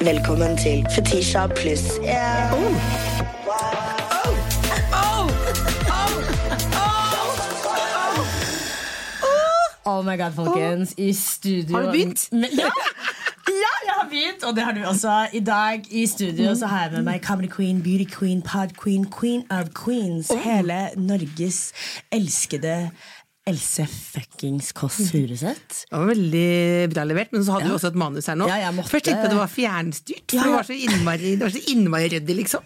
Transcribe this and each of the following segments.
Velkommen til Fetisha pluss. Yeah. Oh my god, folkens. I studio Har du begynt? Ja! ja, jeg har begynt, og det har du også. I dag i studio så har jeg med meg Comedy Queen, Beauty Queen, Pod Queen, Queen of Queens. Hele Norges elskede Else fuckings Kåss Furuseth. Det var veldig bra levert, men så hadde Ja. du også et manus her nå. Ja, jeg Først tenkte jeg det var fjernstyrt, for Ja, det var så innmari, det var så innmari ryddig, liksom.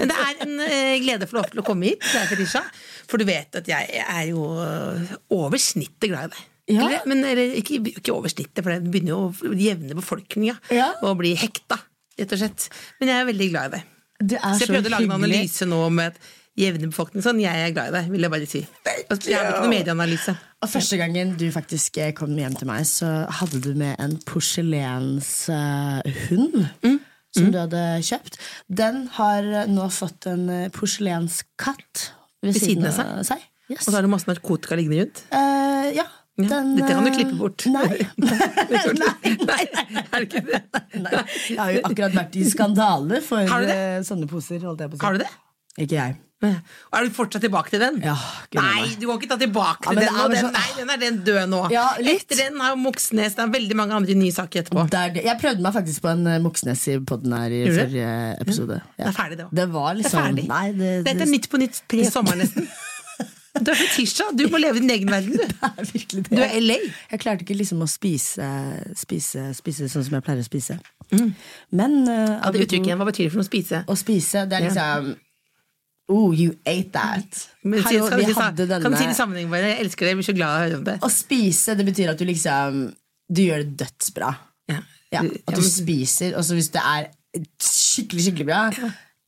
Men det er en eh, glede å få lov til å komme hit, det Fetisha. For du vet at jeg er jo eh, over snittet glad i deg. Ja. Eller, men eller, ikke, ikke over snittet, for det begynner jo å jevne befolkninga Ja. og bli hekta, rett og slett. Men jeg er veldig glad i deg. Du er Så jeg så prøvde å lage en analyse nå med at jevne befolkning sånn, jeg er glad i deg, vil jeg bare si. Og Jeg har ikke noe medieanalyse. Og Første gangen du faktisk eh, kom hjem til meg, så hadde du med en porselenshund. Mm. Som du hadde kjøpt. Den har eh, nå fått en eh, porselenskatt ved, Ved siden av av seg. Yes. Og så har du masse narkotika liggende rundt. Uh, ja. Ja, Den, dette kan du eh, klippe bort. Nei. Nei, er det ikke det? nei. Jeg har jo akkurat vært i skandale for det? eh, sånne poser. Har du det? Ikke jeg. Og er du fortsatt tilbake til den? Ja, Nei, du kan ikke ta tilbake til ja, den er Den, nei, den er den død nå. Ja. Etter den har Moxnes Det er veldig mange andre nye saker etterpå. Er det. Jeg prøvde meg faktisk på en eh, Moxnes i poden her i forrige episode. Det er ferdig, det òg. Det var Det er liksom ferdig. Nei, det, Dette er Nytt på nytt i sommer, nesten. Du er fetisja. Du må leve din egen verden, du. Det er virkelig det. Du er LA. Jeg klarte ikke liksom å spise, spise, spise sånn som jeg pleier å spise. Men uh, Ja, det uttrykket igjen. Hva betyr det for noe å spise? å spise, det er liksom Oh, you ate that. Men, Hallo, vi si, hadde kan du si det i denne sammenheng bare? Jeg elsker det. Jeg blir så glad av å høre om det. Å spise, det betyr at du liksom Du gjør det dødsbra. Ja. Ja, at du spiser, og så hvis det er skikkelig, skikkelig bra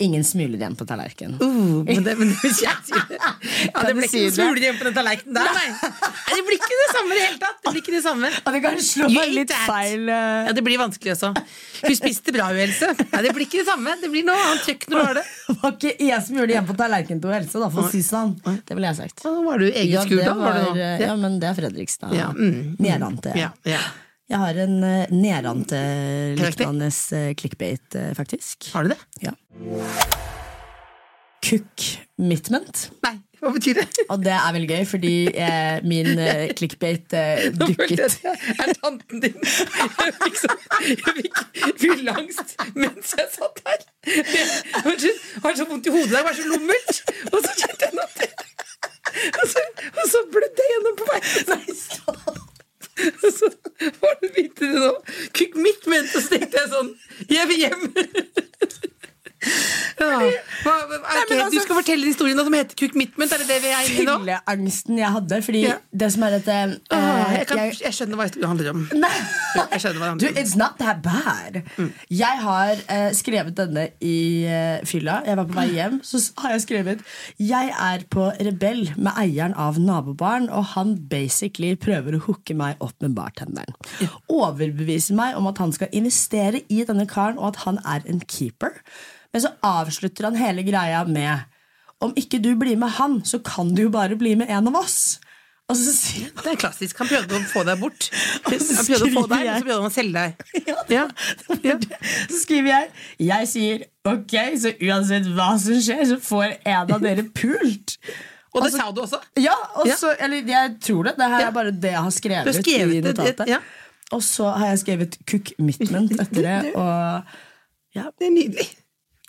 Ingen smuler igjen på tallerkenen. Uh, men det, men det. Ja, det blir ikke smuler igjen på den tallerkenen der, nei. Det blir ikke det samme i det hele tatt. Det blir ikke det samme. Og det kan slå meg litt feil. eh, Ja, Det blir vanskelig også. Hun spiste bra, hun Else. Nei, det blir ikke det samme. Det blir noe annet kjøkken når du har det. Det var ikke gjorde det igjen på tallerkenen til Else, da, for si sånn. Det ville jeg sagt. Ja, var du i skur, Ja, da. Var eh, ja, men det er Fredrikstad. Ja, mm, Nedante. Ja, ja. Jeg har en uh, Karakter? Nedante-lignende uh, clickbait, eh, faktisk. Har du det? Ja. Cook-mitment. Nei, hva betyr det? Og det er veldig gøy, fordi eh, min eh, clickbait eh, dukket jeg er tanten din. Jeg fikk, sånn, jeg fikk fyllangst mens jeg satt her. Jeg har så, vondt i hodet, det var så lummelt. Og så kjente jeg det Og så, og så blødde jeg gjennom på vei. Nei, stopp. Og så var det vite det nå. Kukk midt ment, og så tenkte jeg sånn Jeg vil hjem. Ja. Hva, hva, ok, fortelle historien som heter Kukk Midtment? Er det det vi er inne i nå? fylleangsten jeg hadde. Fordi Ja. det som er at uh, jeg, kan, jeg- skjønner hva det handler om. Nei. Jeg skjønner hva det Du, handler om. it's not that bad. Jeg har uh, skrevet denne i uh, fylla. Jeg var på vei hjem. Så har jeg skrevet Jeg er på Rebell med eieren av nabobarn, og han basically prøver å hooke meg opp med bartenderen. Overbeviser meg om at han skal investere i denne karen, og at han er en keeper. Men så avslutter han hele greia med Om ikke du blir med han, så kan du jo bare bli med en av oss. Og så Det er klassisk. Han prøvde å få deg bort. Han prøvde å få deg, men så prøvde han å selge deg. Ja, Ja. Ja. Så skriver jeg Jeg sier ok, så uansett hva som skjer, så får en av dere pult. Og det sa du også. Ja, også, Ja. eller jeg tror det. Det her er bare det jeg har skrevet, har skrevet i det, notatet. ja. Og så har jeg skrevet cook mitment etter det, og ja. Det er nydelig.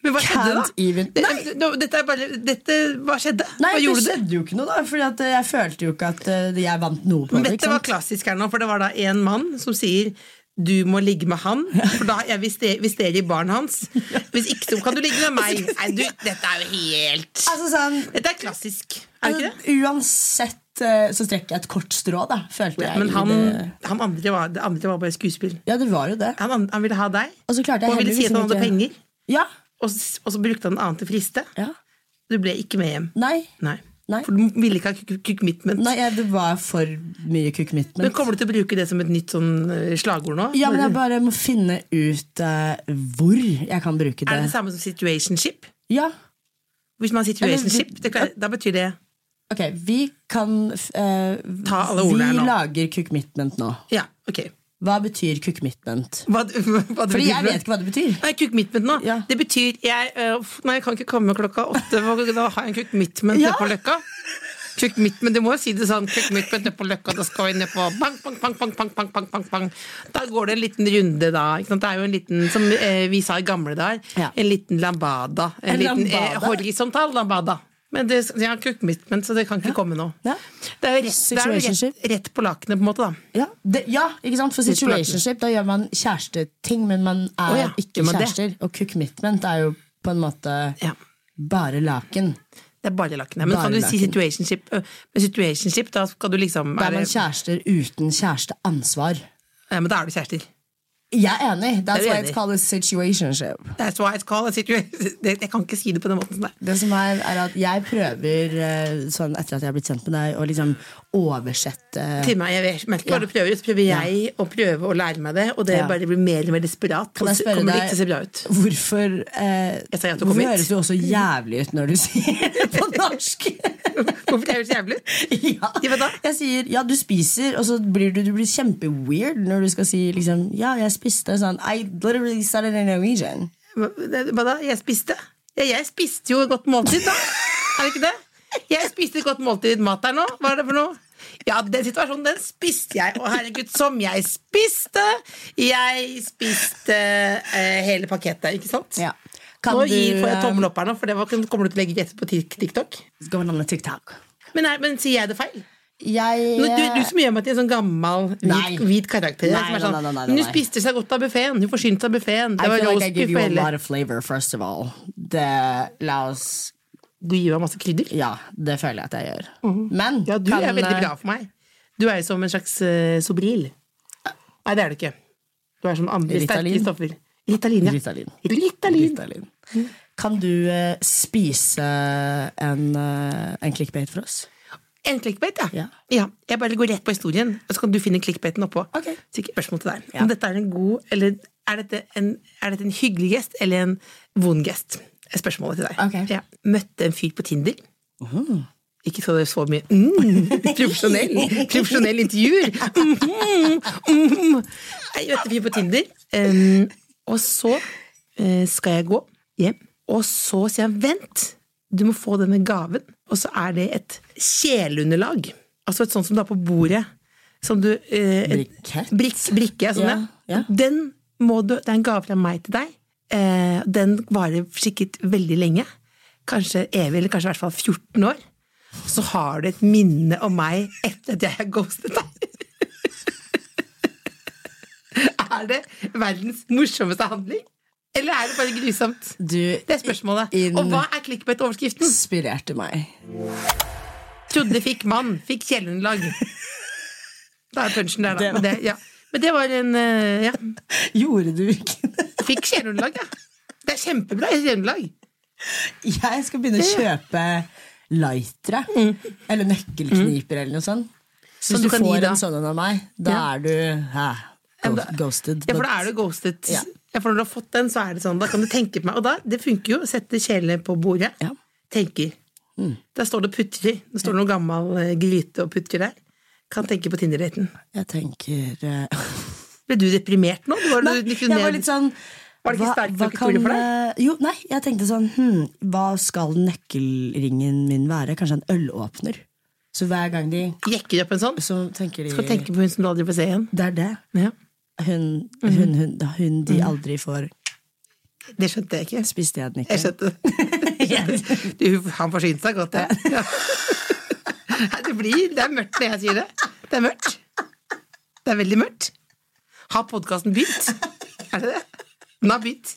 Men hva skjedde, da? even Nei, dette er bare dette, Hva skjedde? nei hva gjorde du? skjedde jo ikke noe, da. Fordi jeg følte jo ikke at eh, jeg vant noe på Men det. dette ikke var klassisk her nå, for det var da en mann som sier du må ligge med han, for da jeg investerer i barn hans. Hvis ikke, så kan du ligge med meg. Nei, du, dette er jo helt Altså sånn Dette er klassisk, er det ikke det? altså, Uansett eh, så strekker jeg et kort strå, da, følte jeg. Men han, det. han andre var, det andre var bare skuespill. Ja, det var jo det. Han, han ville ha deg, Og så klarte jeg og han ville si at han hadde ikke- penger. Ja, Og, så brukte han en annen til friste. ja. Du ble ikke med hjem. Nei. Nei. Nei. For du ville ikke ha kuk- Nei, ja, det var for mye commitment. Men kommer du til å bruke det som et nytt sånn eh, slagord nå? Ja, men jeg bare må finne ut uh, hvor jeg kan bruke det. Er det det. samme som situationship? Ja, Hvis man har situationship, Eller- det da betyr det ok, vi kan eh, Ta alle ordene her nå. Vi lager commitment nå. Ja, ok. Hva betyr commitment? Hva, hva det Fordi jeg vet ikke hva det betyr. Nei, commitment nå. Ja. Det betyr jeg, uh, Nei, jeg kan ikke komme klokka åtte, da har jeg en commitment Ja. på Løkka. Commitment, Du må jo si det sånn. Nede på Løkka, da skal vi ned på bang, bang, bang, bang, bang, bang, bang, bang, bang. Da går det en liten runde, da. Ikke sant? Det er jo en liten, som eh, vi sa i gamle dager, Ja. en liten lambada. En, En liten eh, lambada? horisontal lambada. Men det jeg har commitment, så det kan ikke komme nå. Ja. Det er jo rett, rett, rett på lakenet, på en måte, da. Ja, det, ja, ikke sant? For situationship, da gjør man kjæresteting, men man er oh, ja, ikke kjærester. Og commitment er jo på en måte Ja. bare laken. Det er bare lakenet. Men Bare kan du si laken. situationship? Med Men situationship, da skal du liksom Da er man kjærester uten kjæresteansvar. Ja, men da er du kjærester. Jeg er enig. That's Er why enig? it's called a situationship. That's why it's called a situation. Det- Jeg kan ikke si det på den måten. det. Som er, er at jeg prøver, eh, sånn etter at jeg har blitt kjent med deg, å liksom oversette Til meg, Jeg merker hva du prøver, så prøver jeg å prøve å lære meg det, og det Ja. bare blir mer og mer desperat. Kan jeg spørre deg ikke se bra ut. hvorfor eh, ja Hvorfor høres du også jævlig ut når du sier det på norsk? Hvorfor det høres jævlig ut? ja. Ja? Jeg sier ja, du spiser, og så blir du, du blir kjempeweird når du skal si liksom ja, jeg spiste. Sånn, I literally it in Norwegian. Hva da? Jeg spiste? Ja, jeg spiste jo et godt måltid, da. Er det ikke det? Jeg spiste et godt måltid mat her nå. Hva er det for noe? Ja, den situasjonen, den spiste jeg. Å, herregud, som jeg spiste! Jeg spiste eh, hele pakettet, ikke sant? Ja. Kan Nå gir, får jeg eh, tommel opp her nå, for det var, kommer du til å legge rett på Tik- TikTok. TikTok. Men, er, men sier jeg det feil? Jeg du, du som gjør meg til en sånn gammel, hvit, hvit karakter. Nei, nei, sånn, nei, nei, nei, Men hun spiste seg godt av buffeen. Hun forsynte seg av buffeen. Det var like roast you buffé a lot eller of flavor, first of all. Det, la oss Du gir meg masse krydder. Ja, det føler jeg at jeg gjør. Men Mhm. Ja, du kan, er veldig eh, bra for meg. Du er jo som en slags uh, Sobril. Nei, det er du ikke. Du er som andre Ritalin. sterke stoffer. Ritalin, ja. Ritalin. Ritalin. Ritalin. Kan du uh, spise en, uh, en clickbait for oss? En clickbait, ja. Ja. Jeg bare går rett på historien, og så kan du finne clickbaiten oppå. Okay. Sikkert spørsmål til deg. Ja. Om dette er en god, eller er dette en, er dette en hyggelig gest eller en vond gest? Spørsmålet til deg. Okay. Ja. Møtte en fyr på Tinder. Ikke så så mye mm, profesjonell, profesjonell intervjuer. Mm, mm. Jeg møtte en fyr på Tinder, um, og så uh, skal jeg gå hjem. Og så sier han vent, du må få denne gaven. Og så er det et kjeleunderlag. Altså et sånt som du har på bordet. Som du uh, et- Brikett? Brik, brikke, sånn Ja, ja. ja. Den må du, det er en gave fra meg til deg. Eh, den varer sikkert veldig lenge. Kanskje evig, eller kanskje i hvert fall 14 år. Så har du et minne om meg etter at jeg har ghostet deg. er det verdens morsomste handling? Eller er det bare grusomt? Du Det er spørsmålet. Og hva er clickbait-overskriften? inspirerte meg. Trodde fikk mann, fikk kjellenlag. Da er punchen der, da. Det, ja. Men det var en eh, Ja. Gjorde du ikke det? Fikk kjeleunderlag, ja. Det er kjempebra kjeleunderlag. Jeg skal begynne å kjøpe lightere. Eller nøkkelkniper eller noe sånt. Så Som hvis du kan gi får en sånn en av meg, da Ja. er du hæ, Ja, ghosted. Ja, for da er du ghosted. Ja. Ja, for når du har fått den, så er det sånn. Da kan du tenke på meg. Og da, det funker jo. Sette kjelene på bordet. Ja. Tenker. Der står det putrer. Det står noe gammel eh, gryte og putrer der. Kan tenke på Tinder-daten. Jeg tenker uh... Ble du deprimert nå? Du var, Nei, du, jeg var litt sånn Var det ikke sterkt nok kan, for deg? eh, Jo, nei, jeg tenkte sånn hm, Hva skal nøkkelringen min være? Kanskje en ølåpner? Så hver gang de Jekker opp en sånn? Så tenker de Skal tenke på hun som du aldri får se igjen. Det er det. Ja. Hun, Mhm. hun, hun, hun de aldri får Det skjønte jeg ikke. Spiste jeg den ikke? Jeg skjønte det. Du, han forsynte seg godt, det. ja. Det blir Det er mørkt når jeg sier det. Det er mørkt. Det er veldig mørkt. Har podkasten begynt? Er det det? Den har begynt.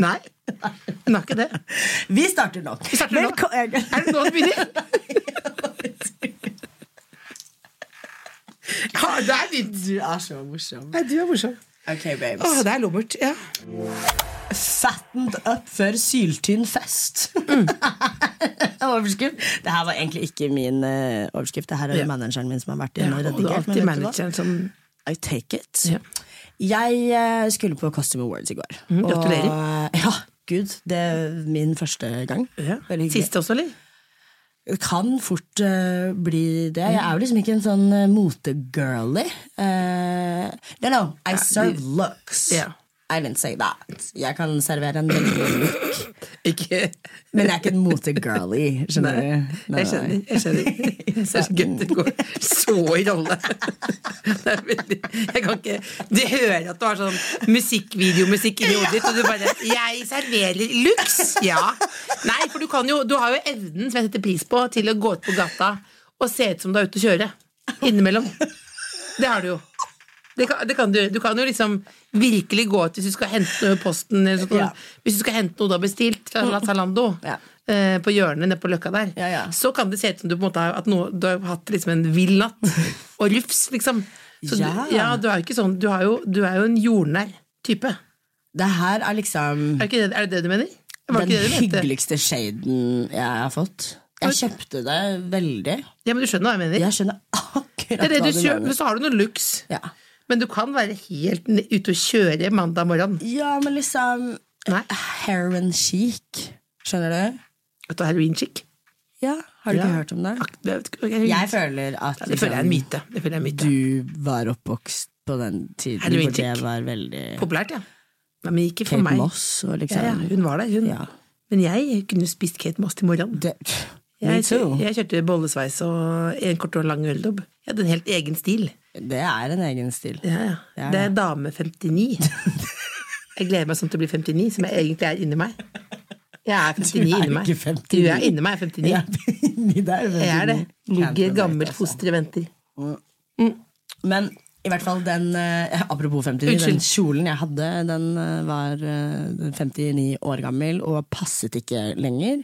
Nei, den har ikke det. Vi starter nå. Vi starter nå. Er det nå det begynner? Ja, det er litt Du er så morsom. Nei, du er morsom. Ok, babes. Å, det er lummert. Ja. Fattened up for syltynn fest. overskrift. Det her var egentlig ikke min eh, overskrift. Det her er Ja. manageren min som har vært inne og og det er redigert. men vet du hva? manageren som I take it. Ja. Jeg eh, skulle på Costume Awards i går. Mm, gratulerer. Og, ja, gud. Det er min første gang. ja. Veldig hyggelig. Siste også, eller? Det kan fort uh, bli det. Jeg er jo liksom ikke en sånn uh, motegirly. Uh, no, no, I serve looks. Ja. I didn't say that. Jeg kan servere en veldig. Ikke Men jeg er ikke en motegirlie, Skjønner du? Nei, Jeg skjønner. jeg skjønner Det er så gøy det går så i rolle. Jeg kan ikke Du hører at du har sånn musikkvideomusikk inni hodet ditt, og du bare 'Jeg serverer luks'. Ja. Nei, for du kan jo Du har jo evnen, som jeg setter pris på, til å gå ut på gata og se ut som du er ute å kjøre. Innimellom. Det har du jo. Det kan, det kan du, du kan jo liksom virkelig gå ut hvis du skal hente posten eller sånt, Ja. Hvis du skal hente noe du har bestilt fra Zalando Ja. eh, på hjørnet nede på Løkka der, Ja, ja. så kan det se ut som du på en måte har, noe, du har hatt liksom en vill natt. Og rufs, liksom. Så Ja. Du, ja, du er jo ikke sånn Du, har jo, du er jo en jordnær type. Det her er liksom Er det, det, er det det du mener? Den det det hyggeligste shaden jeg har fått. Jeg kjøpte det veldig. Ja, men du skjønner hva jeg mener? Jeg skjønner akkurat hva du mener. så har du noe looks. Ja. Men du kan være helt ute og kjøre mandag morgen. ja, men liksom Nei. Heroin chic. Skjønner du? Vet du, heroin chic. Ja, Har du Ja. ikke hørt om det? Er- Jeg føler at Ja, det føler jeg er en liksom, myte. Er en myte. du var oppvokst på den tiden Heroin hvor det var veldig Populært, ja. Men ikke for Kate meg. Moss og liksom Ja, ja, hun var der, hun. Ja. Men jeg kunne spist Kate Moss til morgenen. Det, Jeg, jeg kjørte bollesveis og en kort og lang øldobb. Jeg hadde en helt egen stil. Det er en egen stil. Ja, ja. Ja, Det er dame 59. Jeg gleder meg sånn til å bli 59, som jeg egentlig er inni meg. Jeg er 59 Du er inni meg. 59. Du er inni meg 59. Ja, inni der, vet Jeg er det. Ligger gammelt altså. foster og venter. Men i hvert fall den eh, Apropos 59, Unnskyld. den kjolen jeg hadde, den eh, var eh, 59 år gammel og passet ikke lenger.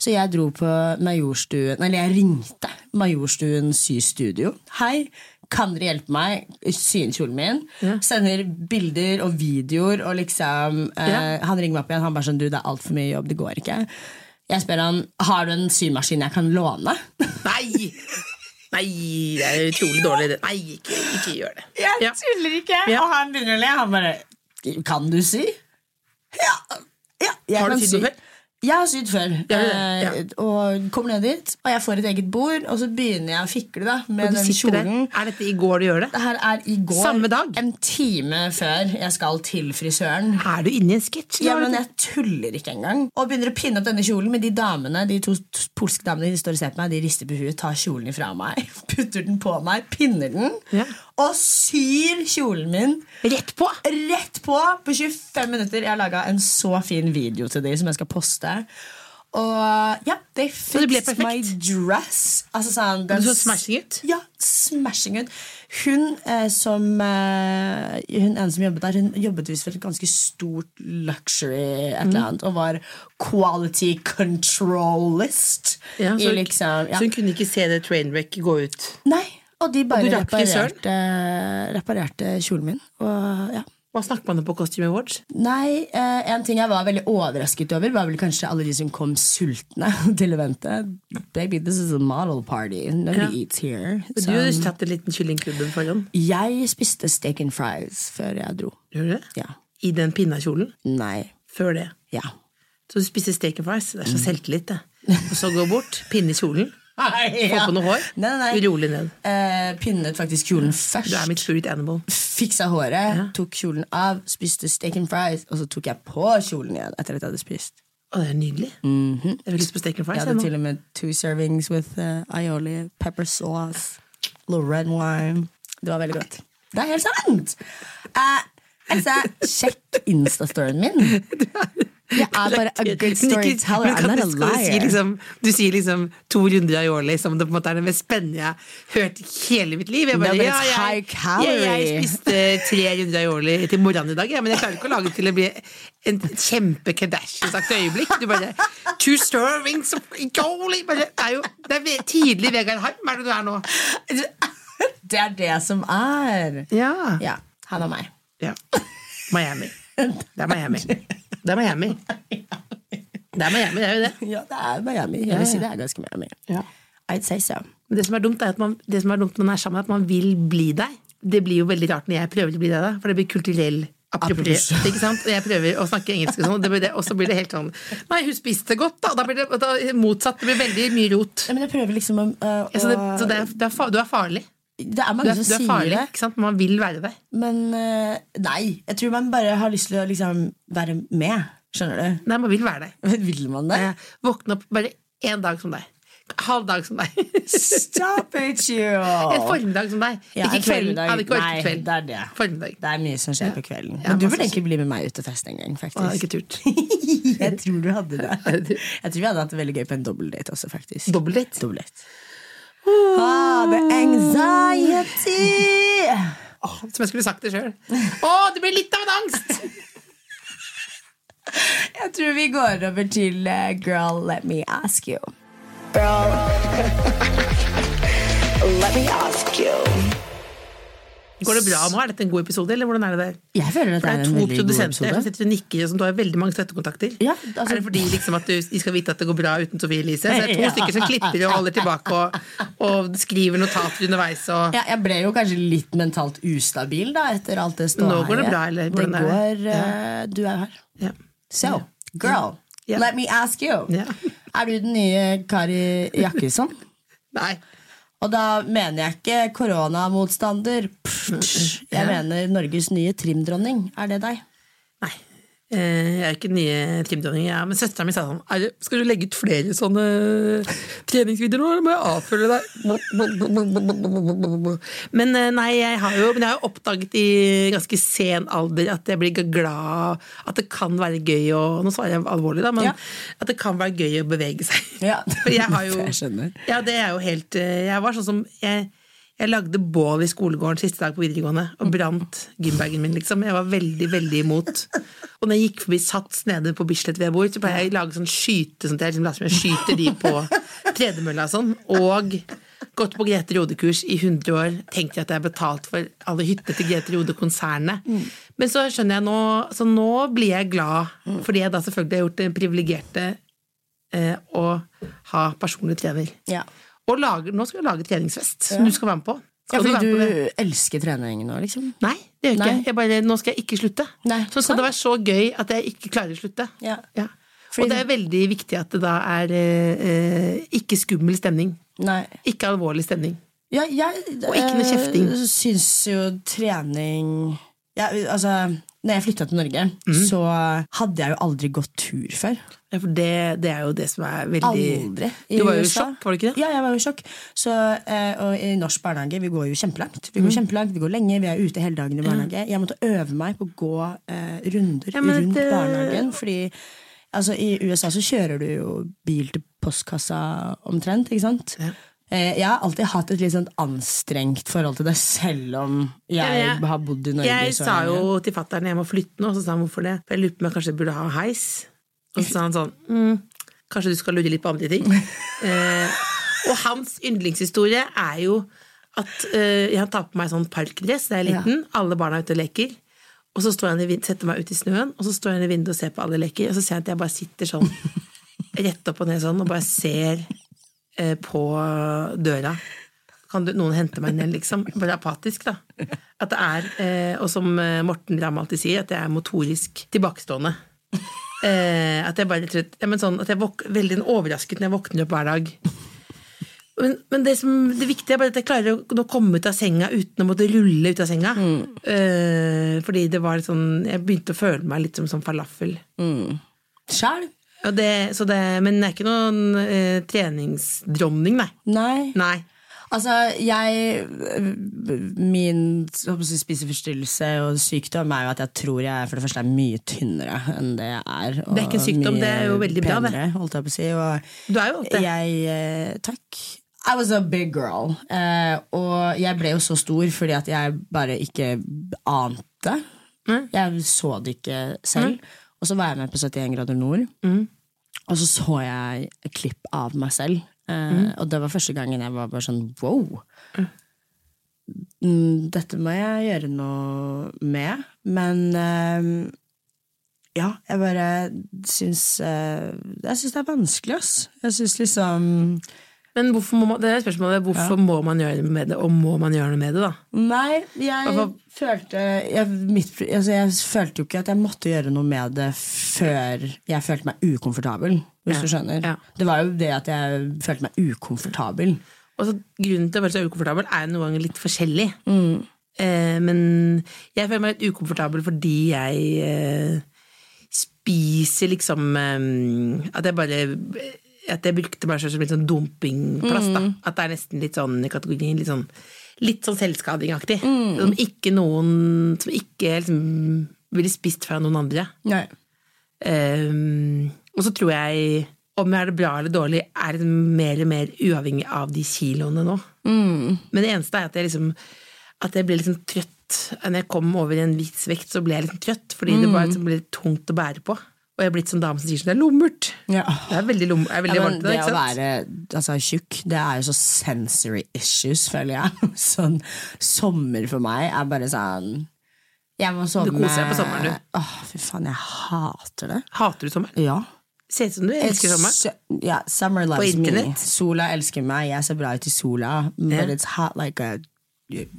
Så jeg dro på Majorstuen Eller jeg ringte Majorstuen systudio. Hei, kan dere hjelpe meg? Sy inn kjolen min. Sender bilder og videoer, og liksom eh, Ja. Han ringer meg opp igjen, han bare sånn Du, det er altfor mye jobb, det går ikke. Jeg spør han har du en symaskin jeg kan låne. Nei! Nei, det er utrolig dårlig. Nei, ikke, ikke gjør det. Jeg Ja. tuller ikke! Ja. Og han begynner å le. Han bare Kan du sy? Ja. ja jeg Har du kan sydd sy. noe før? Jeg har sydd før. Ja, det det. Eh, og kommer ned dit, og jeg får et eget bord, og så begynner jeg å fikle da med den kjolen. kjolen. Er dette i går du gjør det? Det her er i går. Samme dag? En time før jeg skal til frisøren. Er du inne i en sketsj? Ja, men Jeg tuller ikke engang. Og begynner å pinne opp denne kjolen med de damene De to polske damene de står og ser på meg, de rister på huet, tar kjolen ifra meg, putter den på meg, pinner den, Ja. Og syr kjolen min Rett på! rett på på 25 minutter. Jeg har laga en så fin video til de som jeg skal poste. Og ja, they fixed my dress. Altså sånn Du så smashing ut. Ja, smashing ut. Hun eh, som eh, Hun ene som jobbet der, hun jobbet visst for et ganske stort luxury et Mm. eller annet, og var quality controlist. Ja, i så, liksom, ja. så hun kunne ikke se det trainwreck gå ut? Nei, og de bare og reparerte, reparerte kjolen min. Og ja Hva snakker man om på Costume Awards? Nei, eh, en ting jeg var veldig overrasket over, var vel kanskje alle de som kom sultne til eventet. Baby, this is a model party. Nobody Ja. eats here. Du Så, har tatt en liten kyllingklubben foran. jeg spiste steak and fries før jeg dro. Gjorde du? Ja. I den pinnakjolen? Nei. Før det. Ja. Så du spiste steak and fries. Det er Mm. så selvtillit, det. Og så gå bort, pinne kjolen, få på noe hår, Nei, nei, nei. rolig ned. Eh, pinnet faktisk kjolen først. Du er mitt spirit animal. Fiksa håret, tok kjolen av, spiste steak and fries, og så tok jeg på kjolen igjen etter at jeg hadde spist. Å, det er nydelig. Jeg har lyst på steak and fries. Jeg jeg hadde til og med two servings with uh, aioli, pepper sauce, little red wine. Det var veldig godt. Det er helt sant! Uh, altså, sjekk Insta-storyen min. Jeg er bare a good storyteller. I'm not a liar. du sier liksom, du sier liksom to runder aioli som det på en måte er det mest spennende jeg har hørt i hele mitt liv. Jeg, bare, No, ja, jeg, jeg, jeg spiste tre runder aioli til morgenen i dag, ja, men jeg klarer ikke å lage det til å bli en kjempe Kardashian-aktig øyeblikk. Du bare Two stirrings of aioli bare, Det er jo det er tidlig Vegard Harm, er det du er nå? Det er det som er. Ja. Ja, han og meg. ja. Miami. Det er Miami. Det er Miami. Det er Miami, det er jo det. Ja, det er Miami. Jeg vil si det er ganske Miami. Ja. I'd say so. Men det som er dumt, er at man, det som er dumt når man er sammen, er at man vil bli deg. Det blir jo veldig rart når jeg prøver å bli deg, da, for det blir kulturell appropriert. Ikke sant? Og jeg prøver å snakke engelsk, og sånn, og det blir det- og så blir det helt sånn Nei, hun spiste godt, da! Da blir det da, motsatt. Det blir veldig mye rot. Ja, men jeg prøver liksom å, å Ja, så det, så det er, du er farlig. Det er Du mange er, som du er farlig, det, ikke sant? Man vil være det. men eh, nei. Jeg tror man bare har lyst til å liksom være med. Skjønner du? Nei, man vil være det. Men Vil man det? Eh, Våkne opp bare én dag som deg. Halv dag som deg. Stop it, you! En formiddag som deg. Ja, ikke en kvelden. hadde ikke orket kveld. det er det. Formiddag. Det er mye som skjer på kvelden. Ja, Men du masse burde egentlig bli med meg ut og feste en gang. Jeg hadde ikke turt. Jeg tror du hadde det. Jeg tror vi hadde hatt det veldig gøy på en dobbeldate også, faktisk. Dobbeldate. Dobbeldate. Ah, the anxiety! Oh, som jeg skulle sagt det sjøl. Å, det blir litt av en angst! Jeg tror vi går over til uh, Girl, let me ask you. Girl, let me ask you. Går det bra nå? Er dette en god episode, eller hvordan er det der? Jeg føler at det det er en veldig god episode. som sitter og nikker, som du har veldig mange støttekontakter. Ja, altså- er det fordi liksom at du, de skal vite at det går bra uten Sofie Elise? Så det er to Ja. stykker som klipper og holder tilbake og, og skriver notater underveis. Og, Ja, jeg ble jo kanskje litt mentalt ustabil da etter alt det ståheiet. Nå går det bra, eller Det hvordan er går det? eh, Du er her. ja. So, girl, let me ask you. Ja. Er du den nye Kari Jakkesson? Nei. Og da mener jeg ikke koronamotstander. Jeg mener Norges nye trimdronning. Er det deg? Eh, Jeg er ikke den nye trimdronningen, ja. men søstera mi sa sånn det, Skal du legge ut flere sånne treningsvideoer nå, eller må jeg avfølge deg? Men eh, nei, jeg har jo, men jeg har jo oppdaget i ganske sen alder at jeg blir glad At det kan være gøy å Nå svarer jeg alvorlig, da, men Ja. at det kan være gøy å bevege seg. Ja, For jeg har jo jeg skjønner. Ja, det er jo helt eh, Jeg var sånn som jeg, jeg lagde bål i skolegården siste dag på videregående og brant gymbagen min, liksom. Jeg var veldig, veldig imot. Og når jeg gikk forbi Sats nede på Bislett hvor jeg bor, så pleier jeg å lage sånn skyte, sånn at jeg liksom later som jeg skyter de på tredemølla og sånn. Og gått på Grete Rode-kurs i 100 år. Tenkt at jeg har betalt for alle hyttene til Grete Rode-konsernet. Men så skjønner jeg nå Så nå blir jeg glad, fordi jeg da selvfølgelig har gjort det privilegerte eh, å ha personlig trener. Ja. Og lage, nå skal jeg lage treningsfest som du skal være med på. Ja, Skal fordi med på det? du elsker trening nå, liksom? Nei, det gjør jeg Nei. ikke. Jeg bare, nå skal jeg ikke slutte. Nei, så skal det være så gøy at jeg ikke klarer å slutte. Ja. Ja. Fordi- Og det er veldig viktig at det da er eh, eh, ikke skummel stemning. Nei. Ikke alvorlig stemning. Ja, jeg Og ikke noe kjefting. Jeg syns jo trening ja, altså, når jeg flytta til Norge, mm. så hadde jeg jo aldri gått tur før. Ja, For det, det er jo det som er veldig Aldri. i Du var jo i sjokk, var du ikke det? Ja, jeg var jo i sjokk. Så, eh, og i norsk barnehage, vi går jo kjempelangt. Vi går mm. kjempelangt, vi går lenge, vi er ute hele dagen i barnehage. Jeg måtte øve meg på å gå eh, runder Ja, rundt det- barnehagen, fordi altså, i USA så kjører du jo bil til postkassa omtrent, ikke sant? Ja. Eh, jeg har alltid hatt et litt sånn anstrengt forhold til det, selv om jeg, Ja, jeg- har bodd i Norge Jeg sa jo til fatter'n jeg må flytte nå, og så sa han hvorfor det? For jeg lurte på om jeg kanskje burde ha heis. Og så sa han sånn mm, Kanskje du skal lure litt på andre ting? eh, og hans yndlingshistorie er jo at eh, jeg tar på meg sånn parkdress da jeg er Ja. liten. Alle barna er ute og leker. Og så står han i, setter meg ut i snøen, og så står han i vinduet og ser på alle leker. Og så ser jeg at jeg bare sitter sånn rett opp og ned sånn og bare ser på døra. Kan du, noen hente meg ned, liksom? Bare apatisk, da. At det er, eh, og som eh, Morten Ramm alltid sier, at jeg er motorisk tilbakestående. Eh, at jeg bare trøtt, ja, sånn, at jeg våk, veldig overrasket når jeg våkner opp hver dag. Men, men det, som, det viktige er bare at jeg klarer å komme ut av senga uten å måtte rulle ut av senga. Eh, fordi det var sånn Jeg begynte å føle meg litt som som falafel. Sjæl? Og det, så det, men det er ikke noen eh, treningsdronning, nei. Nei. Nei. Altså, jeg Min spiseforstyrrelse og sykdom er jo at jeg tror jeg for det første er mye tynnere enn det jeg er. Det er ikke en sykdom, det er jo veldig bra, det. penere, holdt jeg på å si. Og Du er jo det. jeg eh, Takk. I was a big girl. Eh, og jeg ble jo så stor fordi at jeg bare ikke ante. Mm. Jeg så det ikke selv. Og så var jeg med på 71 grader nord. Mm. Og så så jeg et klipp av meg selv. Eh, Mm. Og det var første gangen jeg var bare sånn wow. Mm, Dette må jeg gjøre noe med. Men eh, ja, jeg bare syns eh, Jeg syns det er vanskelig, ass. Jeg syns liksom Men hvorfor må man, det er spørsmålet hvorfor må man gjøre noe med det, og må man gjøre noe med det, da? Nei, jeg Hva- følte jeg, mitt, altså jeg følte jo ikke at jeg måtte gjøre noe med det før jeg følte meg ukomfortabel. Hvis Ja, du skjønner ja. Det var jo det at jeg følte meg ukomfortabel. Og så Grunnen til å være så ukomfortabel er jo noen ganger litt forskjellig. Mm. Eh, men jeg føler meg litt ukomfortabel fordi jeg eh, spiser liksom eh, At jeg bare At jeg brukte meg selv som litt sånn dumpingplass. da Mm. At det er nesten litt sånn i kategorien litt sånn, litt sånn selvskadingaktig. Mm. Som ikke noen Som ikke liksom ville spist fra noen andre. Nei. Um, og så tror jeg, om jeg er det bra eller dårlig, er det mer og mer uavhengig av de kiloene nå. Men det eneste er at jeg liksom at jeg ble liksom trøtt. Når jeg kom over en viss vekt, så ble jeg liksom trøtt, fordi det var liksom ble tungt å bære på. Og jeg er blitt sånn dame som sier sånn, det er lummert. Ja. Det er veldig, lom, er veldig Ja, varmt det, å være altså, tjukk, det er jo så sensory issues, føler jeg. Sånn sommer for meg er bare sånn Jeg må sove Du koser deg på sommeren, du. Åh, fy faen, jeg hater det. Hater du sommeren? Ja. Ser ut som du elsker sommeren. Ja, summer loves me. Sola elsker meg, jeg ser bra ut i sola, but yeah. it's hot like a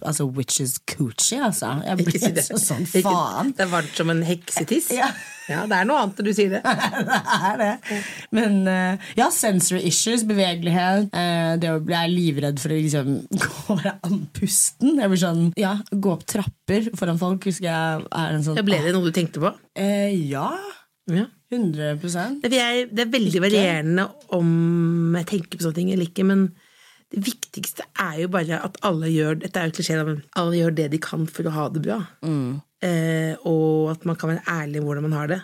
Altså witches coochie, altså. Jeg blir si det. så sånn Ikke- faen. Det er varmt som en heksetiss. Ja. Ja, det er noe annet når du sier det. det er det. Men eh, ja, sensory issues, bevegelighet. eh, det å bli livredd for å liksom gå og være andpusten. Jeg blir sånn, ja, Gå opp trapper foran folk. Husker jeg er en sånn Ja, Ble det noe du tenkte på? eh, Ja, Ja. 100% Det er, det er veldig varierende om jeg tenker på sånne ting eller ikke, men det viktigste er jo bare at alle gjør Dette er jo klisjé, men alle gjør det de kan for å ha det bra. Eh, og at man kan være ærlig om hvordan man har det.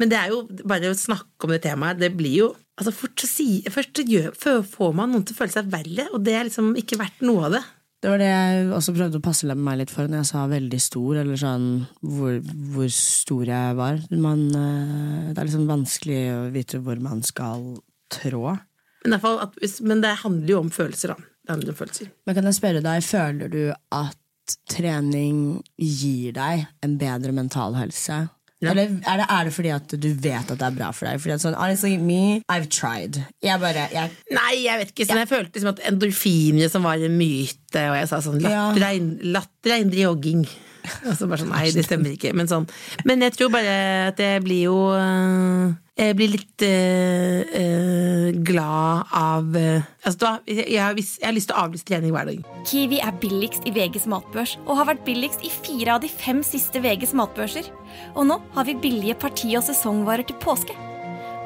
Men det er jo bare å snakke om det temaet. Det blir jo altså fort så si, Først gjør, får man noen til å føle seg verre, og det er liksom ikke verdt noe av det. Det var det jeg også prøvde å passe meg litt for når jeg sa veldig stor, eller sånn hvor, hvor stor jeg var. Man, eh, det er liksom vanskelig å vite hvor man skal trå. Men, at, men det handler jo om følelser, da. Det handler om følelser. Men kan jeg spørre deg, føler du at trening gir deg en bedre mental helse? Ja. Eller er det, er det fordi at du vet at det er bra for deg? Fordi at sånn, honestly, me, I've tried. Jeg bare, jeg, Nei, jeg vet ikke. Sånn, Jeg følte liksom at endorfinene som var en myte, og jeg sa sånn latter er latter er indre jogging. Og så bare sånn, nei, det stemmer ikke. Men, sånn. Men jeg tror bare at jeg blir jo øh, Jeg blir litt øh, øh, glad av Altså, jeg, har jeg har lyst til å avlyse trening hver dag. Kiwi er billigst i VGs matbørs og har vært billigst i fire av de fem siste VGs matbørser. Og nå har vi billige parti- og sesongvarer til påske.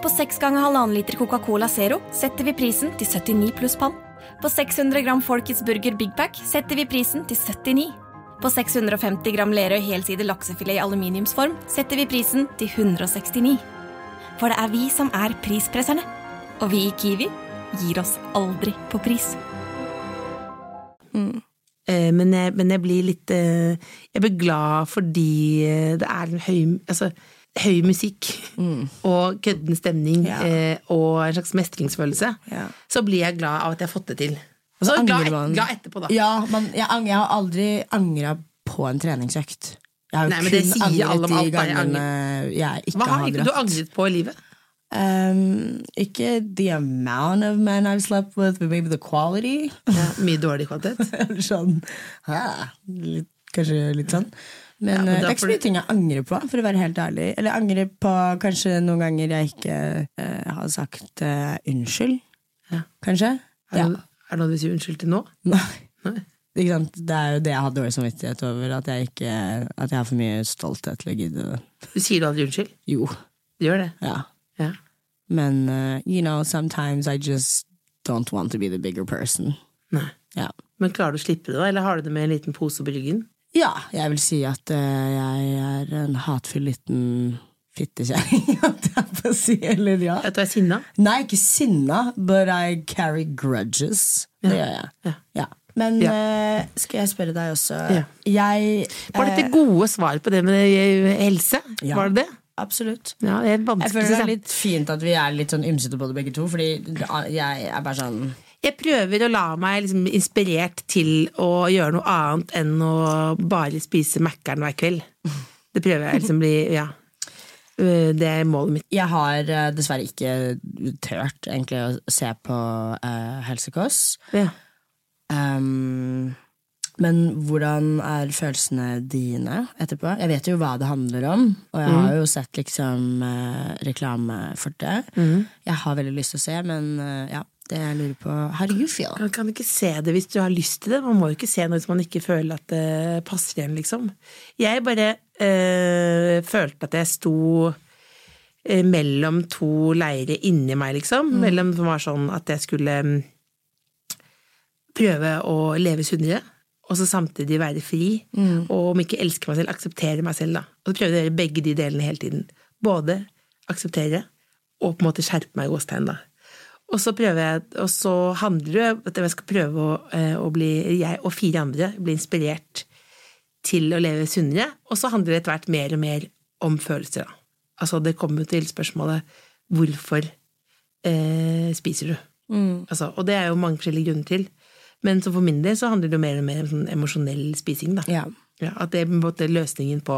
På 6 ganger halvannen liter Coca-Cola Zero setter vi prisen til 79 pluss pann. På 600 gram Folkets Burger Big Pack setter vi prisen til 79. På 650 gram Lerøy helside laksefilet i aluminiumsform setter vi prisen til 169. For det er vi som er prispresserne. Og vi i Kiwi gir oss aldri på pris. Eh, Men jeg, men jeg blir litt eh, Jeg blir glad fordi eh, det er en høy Altså, høy musikk og kødden stemning Ja. eh, og en slags mestringsfølelse. Ja. Så blir jeg glad av at jeg har fått det til. Og så glad, glad etterpå, da. ja, man, jeg, jeg har aldri angra på en treningsøkt. Jeg har Nei, men det sier alle om de alt. Jeg gangene jeg ikke Hva har ikke du angret på i livet? Um, ikke the amount of men I've slept with, but maybe the quality. Ja, mye dårlig kvalitet. Sånn ja, litt, Kanskje litt sånn. Men, Ja, men eh, det er ikke så mye ting jeg angrer på, for å være helt ærlig. Eller jeg angrer på kanskje noen ganger jeg ikke uh, har sagt uh, unnskyld. Ja. Kanskje. Ja. Er det noe du sier unnskyld til nå? Nei. Nei. Det er jo det jeg har dårlig samvittighet over. At jeg, ikke, at jeg har for mye stolthet til å gidde det. Du sier du aldri unnskyld? Jo, Du gjør det? ja. Ja. Men uh, you know, sometimes I just don't want to be the bigger person. Nei. Ja. Men klarer du å slippe det, da? Eller har du det med en liten pose på ryggen? Ja, jeg vil si at uh, jeg er en hatfull liten fittekjerring, holdt jeg på å si. Eller ja. At du er sinna? Nei, ikke sinna, but I carry grudges. Det gjør jeg. Ja. Ja. Men Ja. uh, skal jeg spørre deg også Ja. Jeg Var dette gode svar på det med eh, helse? Var det det? Absolutt. Ja, det er Jeg føler det er litt fint at vi er litt sånn ymsete på det begge to, fordi jeg er bare sånn Jeg prøver å la meg liksom inspirert til å gjøre noe annet enn å bare spise Mækkern hver kveld. Det prøver jeg liksom bli Ja. Eh, Det er målet mitt. Jeg har eh, dessverre ikke tørt egentlig å se på uh, helsekost. Ja. Um, men hvordan er følelsene dine etterpå? Jeg vet jo hva det handler om, og jeg har jo sett liksom uh, reklame for det. Jeg har veldig lyst til å se, men uh, ja, det jeg lurer på How do you feel? Man kan ikke se det hvis du har lyst til det. Man må jo ikke se noe hvis man ikke føler at det passer igjen, liksom. Jeg bare øh, følte at jeg sto øh, mellom to leire inni meg, liksom. Mellom som var sånn at jeg skulle mm, prøve å leve sunnere, og så samtidig være fri. Og om ikke elske meg selv, akseptere meg selv, da. Og så prøvde jeg å gjøre begge de delene hele tiden. Både akseptere og på en måte skjerpe meg i gåstegn, da. Og så prøver jeg, og så handler det om at jeg skal prøve å, eh, å bli, jeg og fire andre, bli inspirert til å leve sunnere. Og så handler det etter hvert mer og mer om følelser, da. Altså, det kommer jo til spørsmålet hvorfor eh, spiser du? Altså, og det er jo mange forskjellige grunner til. Men så for min del så handler det jo mer og mer om sånn emosjonell spising, da. Ja. Ja, at det er på en måte løsningen på,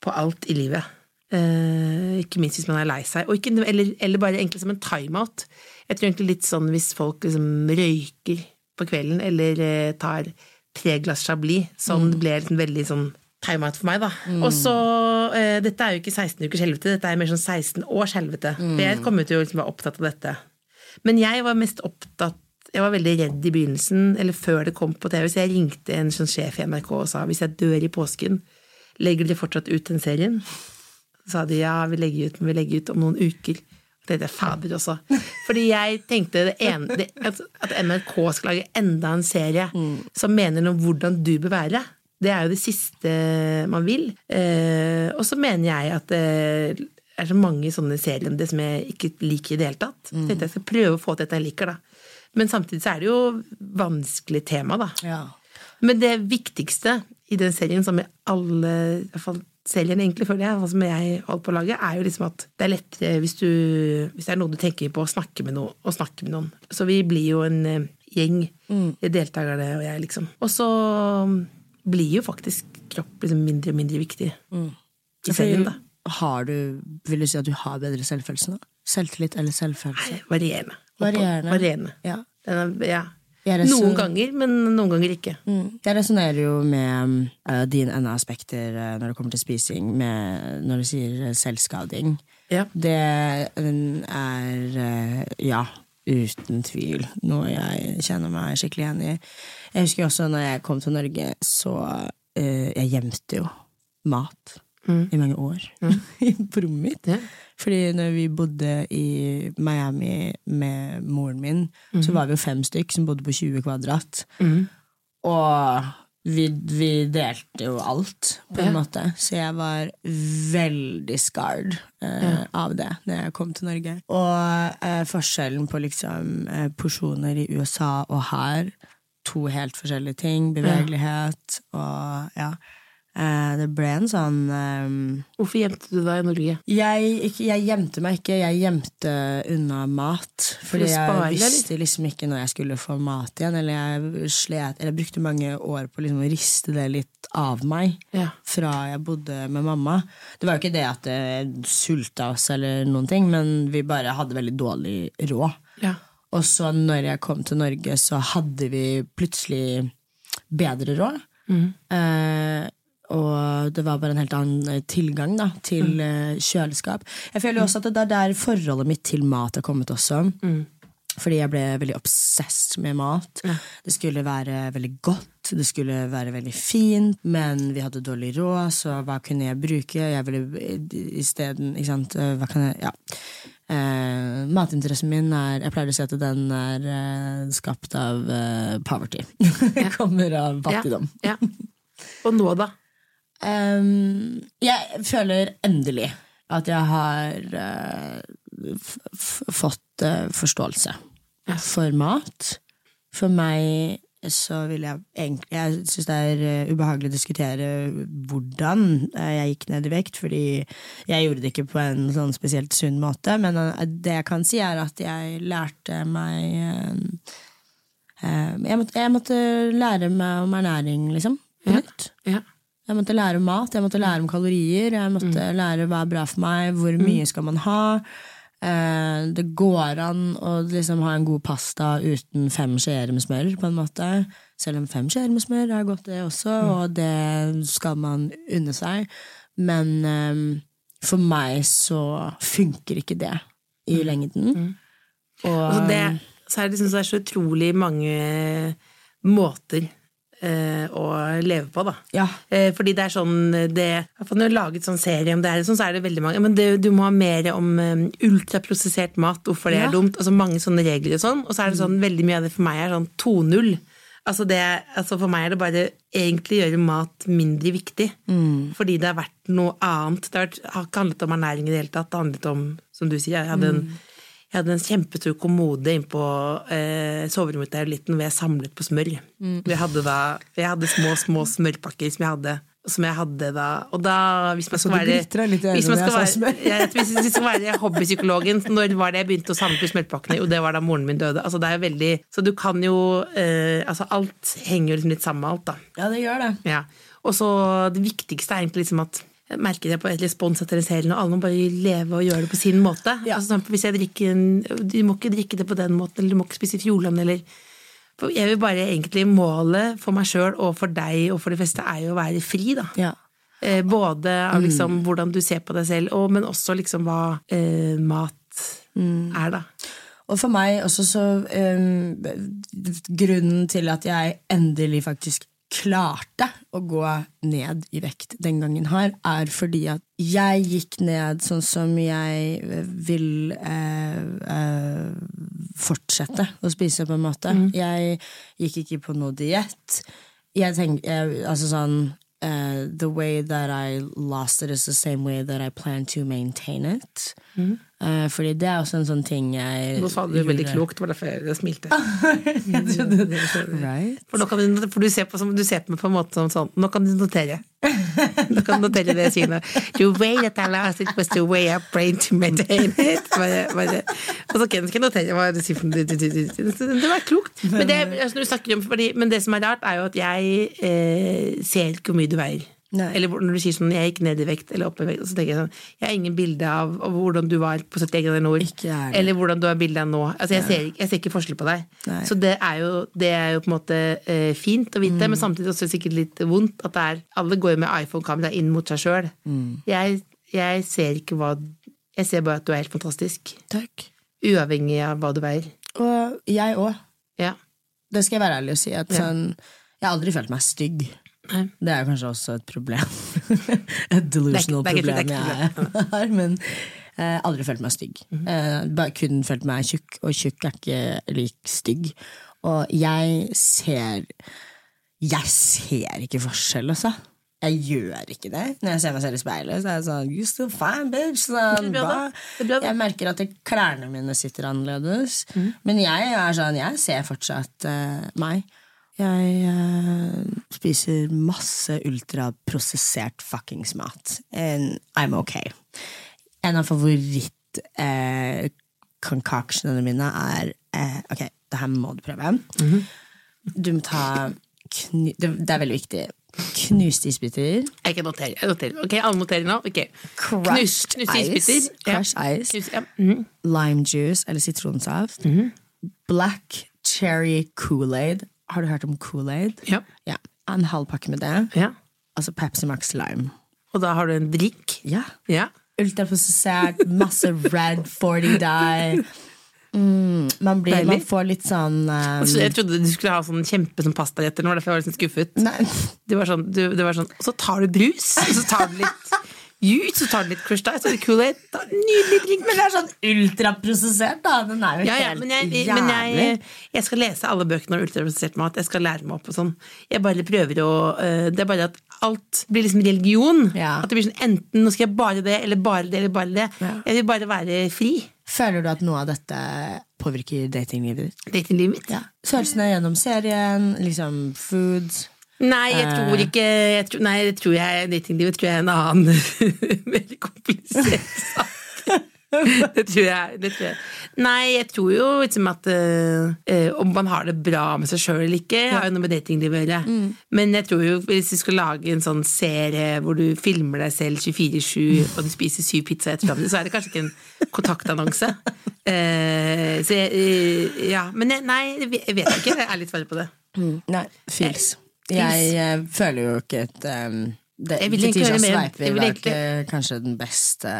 på alt i livet. Eh, ikke minst hvis man er lei seg. Og ikke, eller, eller bare egentlig som en timeout. Jeg tror egentlig litt sånn hvis folk liksom røyker på kvelden, eller uh, tar tre glass Chablis. Sånn ble liksom veldig sånn timeout for meg, da. Og så uh, Dette er jo ikke 16 ukers helvete, dette er mer sånn 16 års helvete. For jeg kommer til å liksom være opptatt av dette. Men jeg var mest opptatt jeg var veldig redd i begynnelsen, eller før det kom på TV, så jeg ringte en sånn sjef i NRK og sa hvis jeg dør i påsken, legger dere fortsatt ut den serien? Så sa de ja, vi legger ut, men vi legger ut om noen uker. Det er fader også. Fordi jeg tenkte det ene, det, at NRK skal lage enda en serie som mener noe om hvordan du bør være. Det er jo det siste man vil. Eh, og så mener jeg at det er så mange sånne serier om det som jeg ikke liker i det hele tatt. Så tenkte jeg skal prøve å få til dette jeg liker, da. Men samtidig så er det jo vanskelig tema, da. Ja. Men det viktigste i den serien, som i alle i hvert fall serien egentlig, føler jeg, som jeg holdt på å lage, er jo liksom at det er lettere hvis, du, hvis det er noe du tenker på, å snakke med noen, og snakke med noen. Så vi blir jo en gjeng, gjeng, deltakerne og jeg, liksom. Og så blir jo faktisk kropp liksom mindre og mindre viktig i serien, da. Har du, vil du si at du har bedre selvfølelse nå? Selvtillit eller selvfølelse? Nei, Varierende. Varierende. Varierende. Ja. Den er, ja. Noen ganger, men noen ganger ikke. Mm. Jeg resonnerer jo med uh, din enda aspekter uh, når det kommer til spising, med, når du sier uh, selvskading. Ja. Det er ja, uten tvil noe jeg kjenner meg skikkelig igjen i. Jeg husker også når jeg kom til Norge, så jeg gjemte jo mat i mange år på rommet mitt. Ja. Fordi når vi bodde i Miami med moren min, så var vi jo fem stykk som bodde på 20 kvadrat. Og vi, vi delte jo alt, på en Ja. måte. Så jeg var veldig scarred eh, av det når jeg kom til Norge. Og eh, forskjellen på liksom eh, porsjoner i USA og her, to helt forskjellige ting. Bevegelighet og ja. Eh, det ble en sånn um, Hvorfor gjemte du deg i Norge? jeg, ikke, jeg gjemte meg ikke, jeg gjemte unna mat. Fordi spare, jeg visste liksom ikke når jeg skulle få mat igjen. Eller jeg slet Eller jeg brukte mange år på liksom å riste det litt av meg. Ja. Fra jeg bodde med mamma. Det var jo ikke det at det sulta oss, eller noen ting, men vi bare hadde veldig dårlig råd. Ja. Og så når jeg kom til Norge, så hadde vi plutselig bedre råd. Eh, og det var bare en helt annen eh, tilgang da, til mm. kjøleskap. Jeg føler også at det er der forholdet mitt til mat har kommet også. Fordi jeg ble veldig obsessed med mat. Det skulle være veldig godt, det skulle være veldig fint, men vi hadde dårlig råd, så hva kunne jeg bruke? Jeg ville isteden Ikke sant, eh, hva kan jeg Ja. Eh, matinteressen min er Jeg pleier å si at den er eh, skapt av eh, poverty. Kommer av fattigdom. Ja. Og nå, da? Um, jeg føler endelig at jeg har eh, fått eh, forståelse for mat. For meg så vil jeg egentlig Jeg syns det er eh, ubehagelig å diskutere hvordan jeg gikk ned i vekt, fordi jeg gjorde det ikke på en sånn spesielt sunn måte. Men det jeg kan si, er at jeg lærte meg jeg, måtte, jeg måtte lære meg om ernæring, liksom. På Ja. Ja. Jeg måtte lære om mat, jeg måtte lære om kalorier, jeg måtte lære hva er bra for meg, hvor mye skal man ha. Eh, det går an å liksom ha en god pasta uten fem skjeer med smør, på en måte. Selv om fem skjeer med smør er godt, det også, og det skal man unne seg. Men eh, for meg så funker ikke det i lengden. Og Altså det, så er det, liksom, så er det så utrolig mange måter å leve på, da. Ja. Eh, fordi det er sånn det, Når du har laget sånn serie om det, her, sånn, så er det veldig mange Men det, du må ha mer om eh, ultraprosessert mat, hvorfor det Ja. er dumt. Altså Mange sånne regler og sånn. Og så er det sånn, veldig mye av det for meg er sånn 2-0. Altså det, altså for meg er det bare egentlig gjøre mat mindre viktig. Fordi det har vært noe annet. Det har, har ikke handlet om ernæring i det hele tatt. Det har handlet om, som du sier, jeg hadde en, jeg hadde en kjempestor kommode inn på eh, soverommet der liten hvor jeg samlet på smør. Jeg, hadde da, jeg hadde små, små smørpakker som jeg hadde. Som jeg hadde da, og da, hvis man skal du være hvis man skal være, ja, hvis jeg skal være hobbypsykologen, når var det jeg begynte å samle på smørpakkene? Jo, det var da moren min døde. Altså, det er veldig, så du kan jo eh, altså Alt henger jo liksom litt sammen med alt, da. ja, det gjør det. Ja. Og så det viktigste er egentlig liksom at merker det på et respons etter en serie, og alle må bare leve og gjøre det på sin måte. Ja. Altså, sånn, hvis jeg drikker en, Du må ikke drikke det på den måten, eller du må ikke spise fjordlam, eller Jeg vil bare egentlig Målet for meg sjøl og for deg og for de fleste er jo å være fri, da. Ja. Eh, både av liksom Mm. hvordan du ser på deg selv, og, men også liksom hva eh, mat Mm. er, da. Og for meg også så um, Grunnen til at jeg endelig faktisk klarte å gå ned i vekt den gangen her, er fordi at jeg gikk ned sånn som jeg vil eh, eh, fortsette å spise, på en måte. Jeg gikk ikke på noe diett. Jeg tenker, altså sånn uh, The way that I lost it is the same way that I plan to maintain it. Eh, fordi det er også en sånn ting jeg Nå sa du det veldig klokt, det var derfor jeg smilte. Right? For, nå kan du, for du, ser på, som- du ser på meg på en måte som sånn Nå kan du notere. Nå kan du notere det sier. The way that I lost it was the way I prayed to maintain it. Bare, bare. Og så kan jeg notere hva du sier for noe. Det var klokt. Men det, altså, når du om, fordi, men det som er rart, er jo at jeg eh, ser ikke hvor mye du veier. Nei. Eller når du sier sånn 'jeg gikk ned i vekt' eller opp i vekt, så tenker jeg sånn Jeg har ingen bilde av, av hvordan du var på 71 grader nord. Eller hvordan du har bilde av nå. Altså, jeg, ser, jeg ser ikke forskjell på deg. Nei. Så det er, jo, det er jo på en måte eh, fint å vite, Mm. men samtidig også sikkert litt vondt at det er Alle går jo med iPhone-kamera inn mot seg sjøl. Mm. Jeg, jeg ser ikke hva Jeg ser bare at du er helt fantastisk. Takk. Uavhengig av hva du veier. Og jeg òg. Ja. Det skal jeg være ærlig og si. At Ja. sånn, jeg har aldri følt meg stygg. Nei. Det er kanskje også et problem. et delusional Det er det er problem jeg har. Men eh, aldri følt meg stygg. Mhm. eh, kun følt meg tjukk, og tjukk er ikke lik stygg. Og jeg ser Jeg ser ikke forskjell, altså. Jeg gjør ikke det. Når jeg ser meg selv i speilet, så er jeg sånn You're still fine, bitch. Sånn. Jeg merker at klærne mine sitter annerledes. Mm. Men jeg er sånn, jeg ser fortsatt eh, meg. Jeg uh, spiser masse ultraprosessert fuckings mat. And I'm okay. En av favoritt uh, mine er uh, Ok, det her må du prøve. Mhm. Du må ta det, det er veldig viktig. Knuste isbiter. Jeg kan notere. Jeg noterer. Ok, alle noterer nå? Okay. Crushed Knus, knus ice. isbiter. Ja. Ice. Knus, ja. mhm. Lime juice eller sitronsaft. Black cherry Kool-Aid. Har du hørt om Kool-Aid? ja. Ja. En halv pakke med det. ja. Altså Pepsi Max Lime. Og da har du en drikk. Ja. Ja. Ultraprosessert, masse red 40 dye. Mm, man, blir, man får litt sånn um, jeg trodde du skulle ha sånn kjempe som pastaretter nå, derfor jeg var litt sånn skuffet. Nei, Det var sånn, du, det var sånn, og så tar du brus, og så tar du litt juice, så tar den litt det en Nydelig drink. Men det er sånn ultraprosessert, da. Den er jo Ja, ja, men, jeg, men jeg, jeg skal lese alle bøkene om ultraprosessert mat. Jeg skal lære meg opp og sånn. Jeg bare prøver å øh, Det er bare at alt blir liksom religion. Ja. At det blir sånn enten nå skal jeg bare det, eller bare det, eller bare det. Ja. Jeg vil bare være fri. Føler du at noe av dette påvirker datinglivet ditt? Datinglivet mitt. Ja. Følelsene gjennom serien, liksom foods Nei, jeg tror Eh. ikke jeg tror, Nei, det tror jeg datinglivet tror jeg er en annen veldig komplisert sak. det, tror jeg, det tror jeg. Nei, jeg tror jo liksom at eh, om man har det bra med seg sjøl eller ikke, har jo noe med datinglivet å gjøre. Mm. Men jeg tror jo hvis du skal lage en sånn serie hvor du filmer deg selv 24-7 og du spiser syv pizzaer etter hverandre, så er det kanskje ikke en kontaktannonse. Uh, så jeg, uh, ja, men jeg, nei, jeg vet- ikke. Jeg er litt svaret på det. Nei, fils. Jeg eh, føler jo ikke at um, det, Fetisha Sveiper var ikke kanskje den beste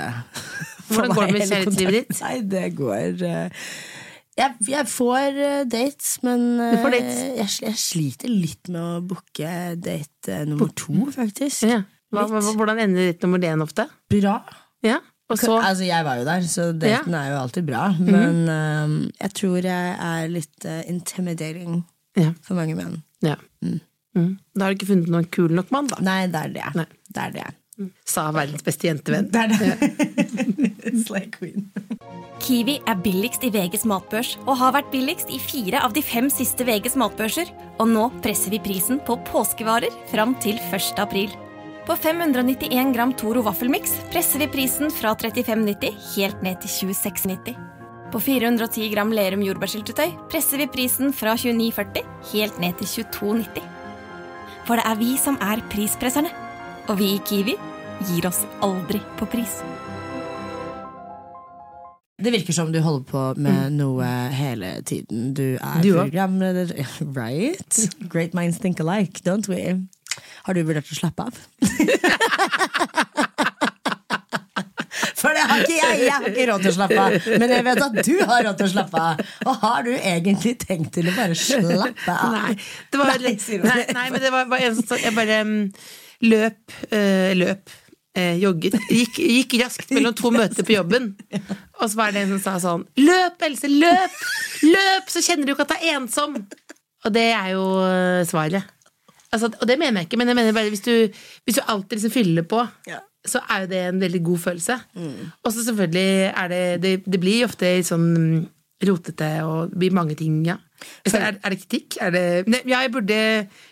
Hvordan går det med kjærlighetslivet ditt? Nei, det går uh, jeg, jeg får eh, dates, men eh, får dates. Jeg, jeg sliter litt med å booke date eh, nummer to, faktisk. Ja. Hva, hvordan ender ditt nummer én ofte? Bra. Ja, Altså, jeg var jo der, så daten er jo alltid bra. Men eh, jeg tror jeg er litt uh, intimidating ja. for mange menn. ja. Mm. Da har du ikke funnet noen kul nok mann, da. Nei, det er det. Nei. Det er det. Sa verdens beste jentevenn. Det er det. Slay queen. Kiwi er billigst i VGs matbørs og har vært billigst i fire av de fem siste VGs matbørser. Og nå presser vi prisen på påskevarer fram til 1. april. På 591 gram Toro vaffelmiks presser vi prisen fra 35,90 helt ned til 26,90. På 410 gram Lerum jordbærsyltetøy presser vi prisen fra 29,40 helt ned til 22,90. For det er vi som er prispresserne. Og vi i Kiwi gir oss aldri på pris. Det virker som du holder på med noe hele tiden. Du er Du programleder Right? Great minds think alike, don't we? Har du vurdert å slappe av? For det har ikke jeg! Jeg har ikke råd til å slappe av. Men jeg vet at du har råd til å slappe av. Og har du egentlig tenkt til å bare slappe av? Nei, det var, Nei, nei, nei, men det var bare en sånn Jeg bare um, løp, Uh, løp, eh, jogget. Gikk, gikk raskt mellom to møter på jobben. Og så var det en som sa sånn Løp, Else, løp! Løp, så kjenner du ikke at du er ensom! Og det er jo eh, svaret. Altså, og det mener jeg ikke, men jeg mener bare hvis du, hvis du alltid liksom fyller på, Ja. Så er jo det en veldig god følelse. Og så selvfølgelig er det, det Det blir ofte sånn mm, rotete, og det blir mange ting, ja. Så er, er det kritikk? Er det, Nei, ja, jeg burde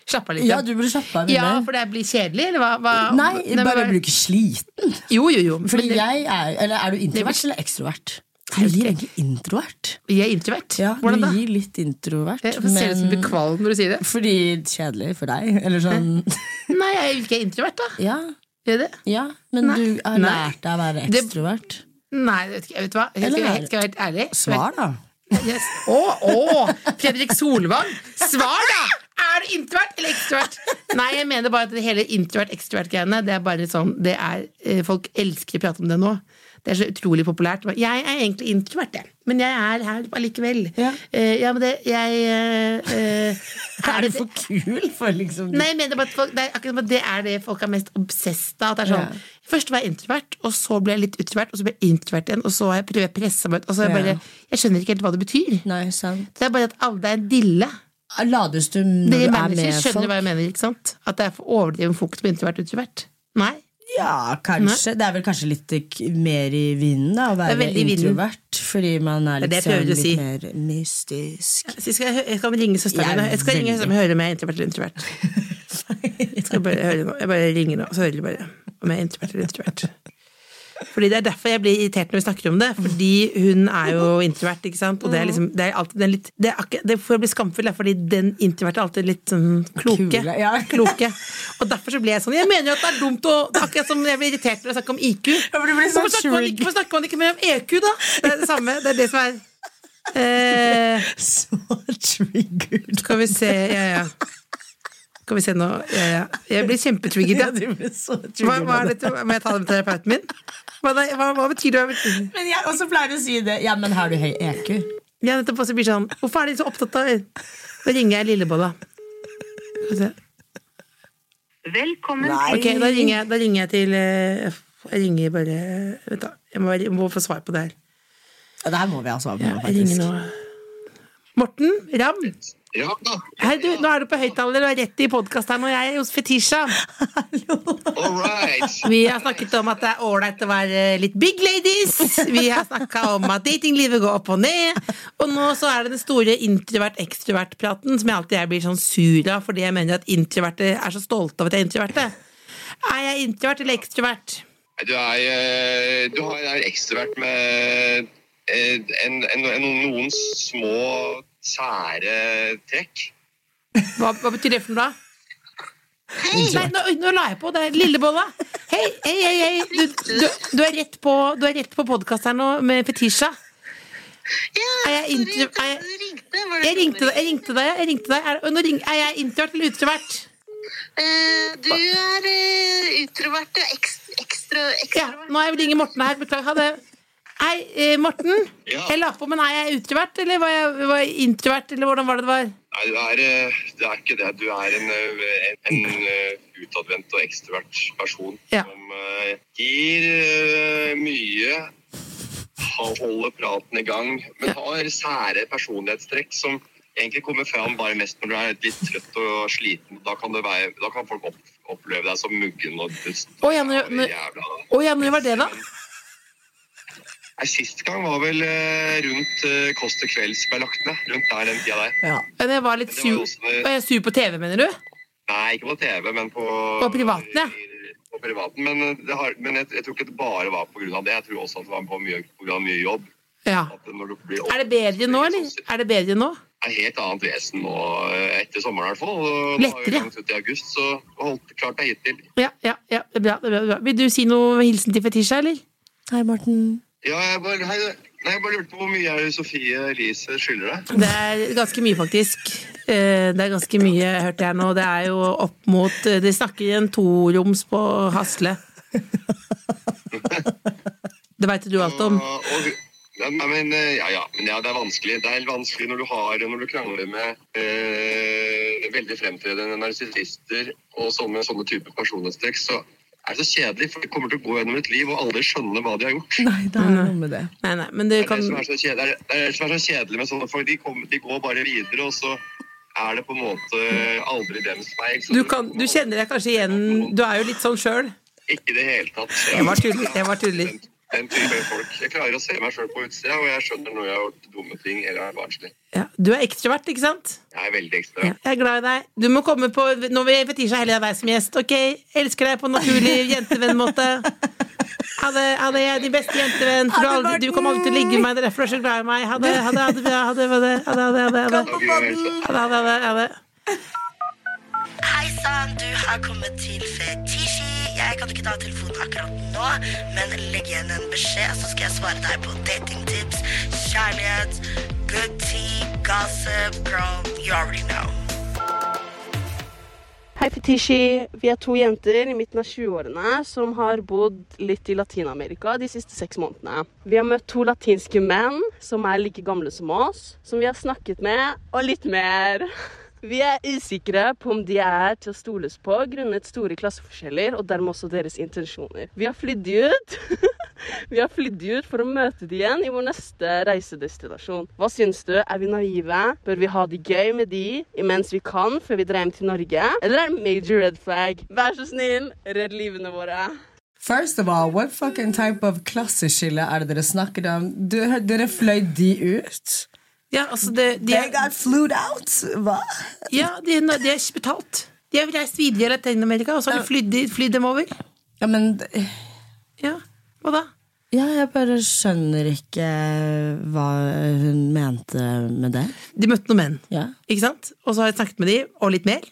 slappe av litt. Ja, du burde slappe av. Ja, for det blir kjedelig, eller hva? hva Nei, nei, bare du ikke sliten. Jo, jo, jo. Fordi det, jeg er, eller er du introvert eller ekstrovert? Du gir egentlig introvert. jeg er introvert. Ja, Hvordan du gir litt introvert. Jeg ser ut som du blir kvalm når du sier det. Fordi kjedelig for deg, eller sånn Nei, jeg er ikke introvert, da. Ja, Gjør det? ja men Nei. du har Nei. lært deg å være ekstrovert. Nei, vet, ikke, vet du hva? Jeg skal, jeg, skal være helt ærlig. Svar, da. Yes. Oh, oh. Fredrik Solvang! Svar, da! Er du introvert eller ekstrovert? Nei, jeg mener bare at det hele introvert-ekstrovert-greiene, det er bare sånn det er, eh, Folk elsker å prate om det nå. Det er så utrolig populært. Jeg er egentlig introvert, jeg. Men jeg er her allikevel. Ja. uh, ja, men det Jeg uh, Er du for kul for liksom Nei, jeg mener bare at folk, det, er akkurat det er det folk er mest obsesst av. Sånn, Ja. Først var jeg introvert, og så ble jeg litt utrovert, og så ble jeg introvert igjen, og så har jeg prøvd presse meg ut. Og så jeg bare Jeg skjønner ikke helt hva det betyr. Nei, sant. Det er bare at alle er en dille. Lades du når du er med skjønner folk? hva jeg mener, ikke sant? At det er for overdreven fokus på introvert og utrovert. Nei. Ja, kanskje. Det er vel kanskje litt mer i vinden da, å være er introvert. Fordi man er litt, sånn, litt si. mer mystisk. Så jeg, skal, jeg skal ringe søsteren er min. Jeg skal ringe søsteren min og høre om jeg er introvert eller introvert. Jeg bare. Jeg bare ringer nå, så hører du bare om jeg er introvert eller introvert. Fordi Det er derfor jeg blir irritert når vi snakker om det. Fordi hun er jo introvert. ikke sant? Og det er liksom, det er alltid den litt, det er det får jeg bli skamfull, fordi den introverte er alltid litt sånn kloke. Kule, ja. kloke. Og derfor så blir jeg sånn Jeg mener jo at det er dumt å Det er akkurat som jeg blir irritert når jeg snakker om IQ. Sånn Hvorfor snakker, man ikke, snakker man ikke mer om EQ, da? Det er det samme. Det er det som er eh, Så triggered. Skal vi se Ja, ja. Skal vi se nå ja, ja. Jeg blir kjempetrigget. Ja, så Hva, hva er dette? Må jeg ta det med terapeuten min? Hva, hva, hva betyr det? Men jeg også pleier å si det. Ja, men har du høy EQ? Ja, nettopp også blir sånn Hvorfor er de så opptatt av Da ringer jeg Lillebolla. Velkommen Nei. Ok, da ringer jeg, da ringer jeg til eh, Jeg ringer bare Vent, da. Jeg må, jeg må få svar på det her. Ja, det her må vi ha svar på, Ja, faktisk. Morten Ramm. Ja da, Hei, du, nå er du på høyttaler og er rett i podkast her, og jeg er hos Fetisha. all right. Vi har snakket om at det er ålreit å være litt big ladies. Vi har snakka om at datinglivet går opp og ned. Og nå så er det den store introvert-ekstrovert-praten som jeg alltid jeg blir sånn sur av fordi jeg mener at introverte er så stolte av at jeg er introverte. Er jeg introvert eller ekstrovert? Du er, eh, du er ekstrovert med eh, en, en, en, noen små sære trekk. Hva, hva betyr det for noe, da? Nei, nå, nå la jeg på. Det er Lillebolla. Hei, hei, hei. hei. Du, du, du er rett på, du er rett på podkast her nå med Fetisha. Ja, jeg intro... Er ringte. Jeg ringte deg. Jeg ringte deg. Jeg ringte deg. Er, nå ring, er jeg introvert eller utrovert? Eh, du er eh, utrovert og ekstra, ekstra, Ja, nå er jeg ringer Morten her. Beklager. Ha det. Hei, eh, Morten. Ja. Jeg la på, men er jeg utrovert, eller var jeg, var jeg introvert, eller hvordan var det det var? Nei, du er, eh, du er ikke det. Du er en, eh, en, en eh, utadvendt og ekstrovert person Ja. som uh, gir uh, mye, holder praten i gang, men har sære personlighetstrekk som egentlig kommer fram bare mest når du er litt trøtt og sliten. Da kan, det være, da kan folk opp, oppleve deg som muggen og dust. Å, ja, når- når var det, da? Nei, Sist gang var vel eh, rundt eh, Kåss til kvelds ble lagt ned. Rundt der den tida der. Ja. Men jeg var litt sur. var. Var jeg sur på TV, mener du? Nei, ikke på TV, men på På privaten, ja. På privaten, men, eh, det har, men jeg, jeg tror ikke det bare var på grunn av det. Jeg tror også at det var på mye, på grunn av mye jobb. Ja. At når du blir Er det bedre nå, eller? Er det bedre nå? Det er helt annet vesen nå etter sommeren i hvert fall. Lettere. nå har Lettere. vi langt ut i august, så holdt klart deg hittil. Ja, ja, ja, det bra, det er bra, det er bra. Vil du si noe hilsen til Fetisha, eller? Hei, Morten. Ja, jeg bare, hei, jeg bare lurte på hvor mye er det Sofie Elise skylder deg? Det er ganske mye, faktisk. Eh, Det er ganske mye, hørte jeg nå. Det er jo opp mot eh, De snakker i en toroms på Hasle. Det veit du alt om. Og, og, ja, men, eh, ja, ja, men ja, det er vanskelig. Det er helt vanskelig når du, har, når du krangler med eh, veldig fremtredende narsissister og sånne, sånne typer personlighetstrekk, så er så kjedelig, for de kommer til å gå gjennom et liv og aldri skjønne hva de har gjort. Nei, det er noe med det. Nei, nei, men det Det er kan det som er så kjedelig, det er, det er som er så kjedelig med sånne folk. De, kommer, de går bare videre, og så er det på en måte aldri dems feil. Du, kan, du kjenner deg kanskje igjen Du er jo litt sånn sjøl. Ikke i det hele tatt. Jeg var tydelig. Jeg var tullig den type folk. Jeg klarer å se meg sjøl på utsida, og jeg skjønner når jeg har gjort dumme ting eller er barnslig. Ja, du er ekstrovert, ikke sant? Jeg er veldig ekstrovert. Ja, jeg er glad i deg. Du må komme på Nå vil Fetisha heller deg som gjest, OK? Elsker deg på en naturlig jentevennmåte. Ha det, ha det, jeg er din beste jentevenn. For du, du kommer alltid til å ligge med meg, derfor er du så glad i meg. Ha det, ha det, ha det. Ha det, ha det, ha det, ha det, ha det. Ha det, ha det, ha det. Hei sann, du har kommet til Fetisha. Jeg kan ikke ta telefonen akkurat nå, men legg igjen en beskjed, så skal jeg svare deg på datingtips, kjærlighet, good tea, gossip, girl, you already know. Hei, Fetishi. Vi er to jenter i midten av 20-årene som har bodd litt i Latin-Amerika de siste seks månedene. Vi har møtt to latinske menn som er like gamle som oss, som vi har snakket med, og litt mer. Vi er usikre på om de er til å stoles på grunnet store klasseforskjeller og dermed også deres intensjoner. Vi har flydd ut. Vi har flydd ut for å møte de igjen i vår neste reisedestinasjon. Hva syns du? Er vi naive? Bør vi ha det gøy med de imens vi kan, før vi drar hjem til Norge? Eller er det major red flag? Vær så snill, redd livene våre. First of all, what fucking type of klasseskille er det dere snakker om? Dere fløy de ut? Ja, altså det, de, They got flued out? Hva? ja, de, de er betalt. De har reist videre i Latin-Amerika, og så har de flydd, flydd dem over. Ja, men Ja, hva da? Ja, jeg bare skjønner ikke hva hun mente med det. De møtte noen menn, Ja. ikke sant? Og så har jeg snakket med dem, og litt mer.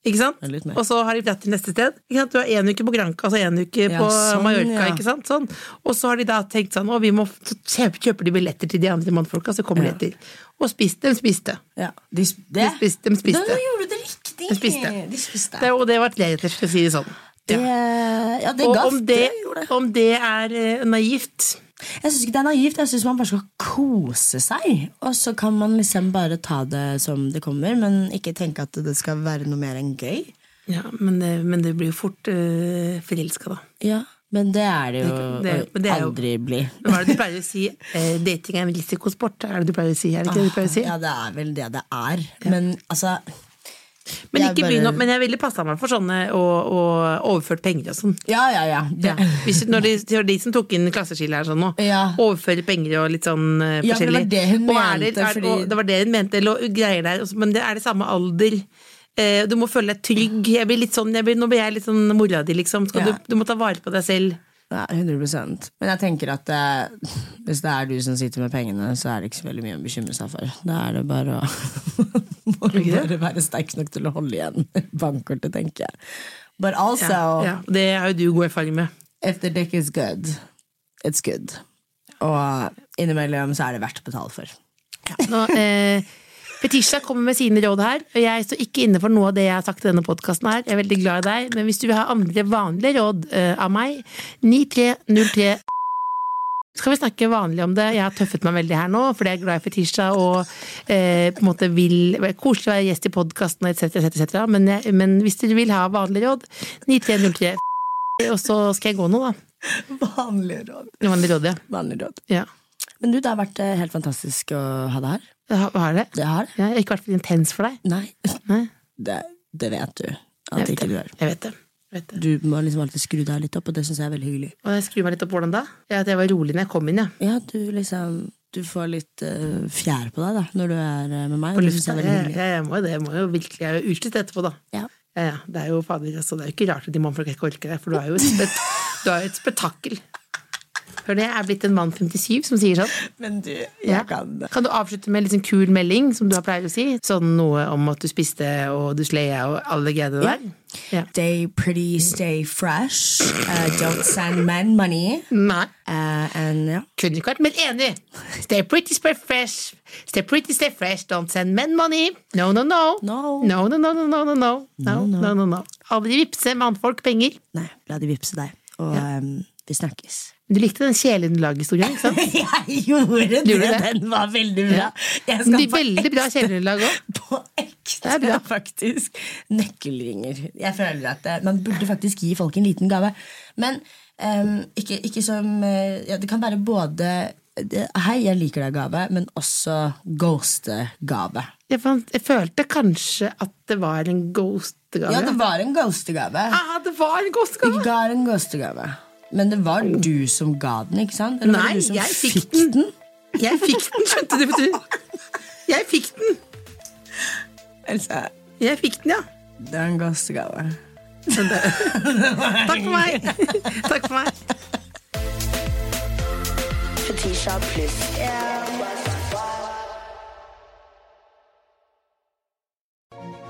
Ikke sant? Og. Og så har de dratt til neste sted. Du har én uke på Granca, altså én uke Ja, på sånn, Mallorca. ja. Ikke sant? Sånn. Og så har de da tenkt sånn Og vi må så kjøper de billetter til de andre mannfolka, så kommer de etter. Og spiste. De spiste. ja. De, sp- De spiste. De spiste. Da gjorde du det riktig! De spiste. De spiste. Det, og det var lettest, for å si det sånn. Det, Ja. ja, det Og om det, det. om det er eh, naivt Jeg syns ikke det er naivt. Jeg syns man bare skal kose seg. Og så kan man liksom bare ta det som det kommer, men ikke tenke at det skal være noe mer enn gøy. Ja, men det, men det blir jo fort uh, forelska, da. Ja, Men det er det jo Det- det, det er jo- aldri bli. Hva er det du pleier å si? Eh, dating er en risikosport, er det du pleier å si? Er det ikke det du pleier å si? Ja, det er vel det det er. Men altså Men jeg ikke bare- begynn opp, men jeg ville passa meg for sånne og, og overført penger og sånn. Ja, ja, ja. Ja. Hvis, når de, det de som tok inn klasseskille her sånn nå. Ja. Overføre penger og litt sånn eh, Ja, for det var forskjellig. det hun det, mente, fordi- og det var det hun mente, eller greier der. også, Men det er det samme alder. Uh, du må føle deg trygg. Jeg blir litt sånn, jeg blir, nå blir jeg litt sånn mora di, liksom. Ja. du, du må ta vare på deg selv. Ja, 100% Men jeg tenker at det, hvis det er du som sitter med pengene, så er det ikke så veldig mye å bekymre seg for. Da er det bare å bare være sterk nok til å holde igjen bankkortet, tenker jeg. But also, Ja, ja. Det er jo du god erfaring med. if the dick is good, it's good. Og innimellom så er det verdt å betale for. Nå, eh, Fetisha kommer med sine råd her, og jeg står ikke inne for noe av det jeg har sagt i denne podkasten her. Jeg er veldig glad i deg, men hvis du vil ha andre vanlige råd uh, av meg, 9303 skal vi snakke vanlig om det? Jeg har tøffet meg veldig her nå, fordi jeg er glad i Fetisha og eh, på en måte vil Koselig å være gjest i podkasten etc., etc., etc. Men, jeg- men hvis dere vil ha vanlige råd, 9303 og så skal jeg gå nå, da. Vanlige råd. Vanlig råd, ja. Vanlige råd. ja. Men du, det har vært eh, helt fantastisk å ha deg her. Jeg har, det. Det har det. Jeg ikke vært for intens for deg. Nei, Nei, det, det vet du. At vet ikke du er. Jeg vet det. Jeg vet det. Du må liksom alltid skru deg litt opp, og det syns jeg er veldig hyggelig. Og jeg skrur meg litt opp hvordan da? Ja, at jeg var rolig når jeg kom inn, ja. Ja, du liksom Du får litt uh, fjær på deg da når du er eh, med meg. På det lufta. jeg Jeg, jeg, jeg må jo det. Jeg må jo virkelig Jeg er jo utslitt etterpå, da. Ja. Ja, ja. Det er jo fader, altså, det er jo ikke rart at de mannfolka ikke orker deg, for du er jo et, spet, du er et spetakkel. Hør det, jeg er blitt en mann 57 som sier sånn. Men du, jeg Ja. kan Kan du avslutte med en sånn kul melding, som du har pleier å si? Sånn noe om at du spiste, og du sleia, og alle greiene der? Yeah. Stay pretty, stay fresh. Uh, don't send men money. Nei. Uh, and yeah. Kunne ikke vært mer enig. Stay pretty, stay fresh. Stay pretty, stay fresh. Don't send men money. No, no, no. No. No, no, no, no, no, no, no. No, no, no, no. Aldri vippse mannfolk penger. Nei, la de vippse deg. Og um, vi snakkes. Du likte den kjeleunderlaghistorien, ikke sant? Jeg gjorde det! Det? Den var veldig bra. Jeg De veldig bra kjeleunderlag òg. på ekte, Det bra. faktisk. Nøkkelringer. Jeg føler at det, man burde faktisk gi folk en liten gave. Men um, ikke, ikke som eh, ja, Det kan være både det, Hei, jeg liker deg-gave, men også ghoste-gave. Jeg, fant- jeg følte kanskje at det var en ghostegave. Ja, det var en ghostgave. ah, det var en ghostgave. ghostegave! ga en ghoste-gave. Men det var du som ga den, ikke sant? Eller var Nei, det du som jeg fikk den. Jeg fikk den, skjønte du, vet du. Jeg fikk den. Else, Jeg fikk den, ja. det er en ghoste-gave. Takk for meg. Takk for meg. Fetisha pluss.